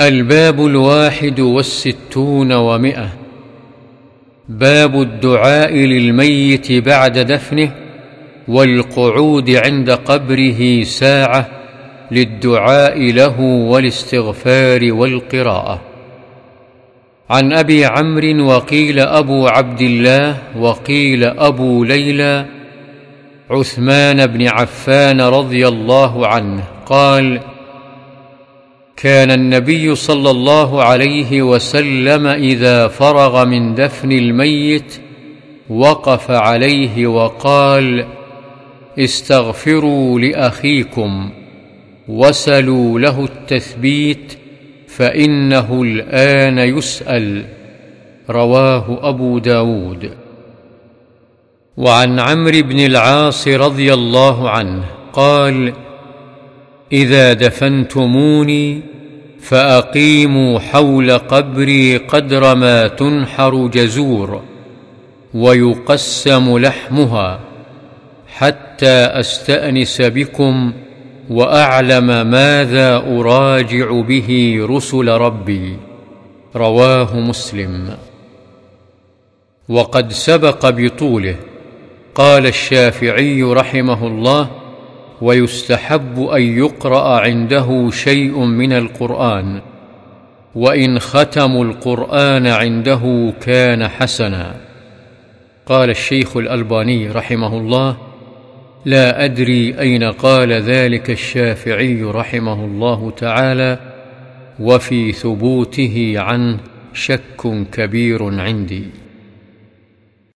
الباب الواحد والستون ومئة. باب الدعاء للميت بعد دفنه والقعود عند قبره ساعة للدعاء له والاستغفار والقراءة. عن أبي عمرو وقيل أبو عبد الله وقيل أبو ليلى عثمان بن عفان رضي الله عنه قال كان النبي صلى الله عليه وسلم إذا فرغ من دفن الميت وقف عليه وقال استغفروا لأخيكم وسلوا له التثبيت فإنه الآن يسأل رواه أبو داود. وعن عمرو بن العاص رضي الله عنه قال إذا دفنتموني فأقيموا حول قبري قدر ما تنحر جزور ويقسم لحمها حتى أستأنس بكم وأعلم ماذا أراجع به رسل ربي. رواه مسلم. وقد سبق بطوله قال الشافعي رحمه الله ويستحب أن يقرأ عنده شيء من القرآن وإن ختموا القرآن عنده كان حسنا. قال الشيخ الألباني رحمه الله لا أدري أين قال ذلك الشافعي رحمه الله تعالى وفي ثبوته عنه شك كبير عندي.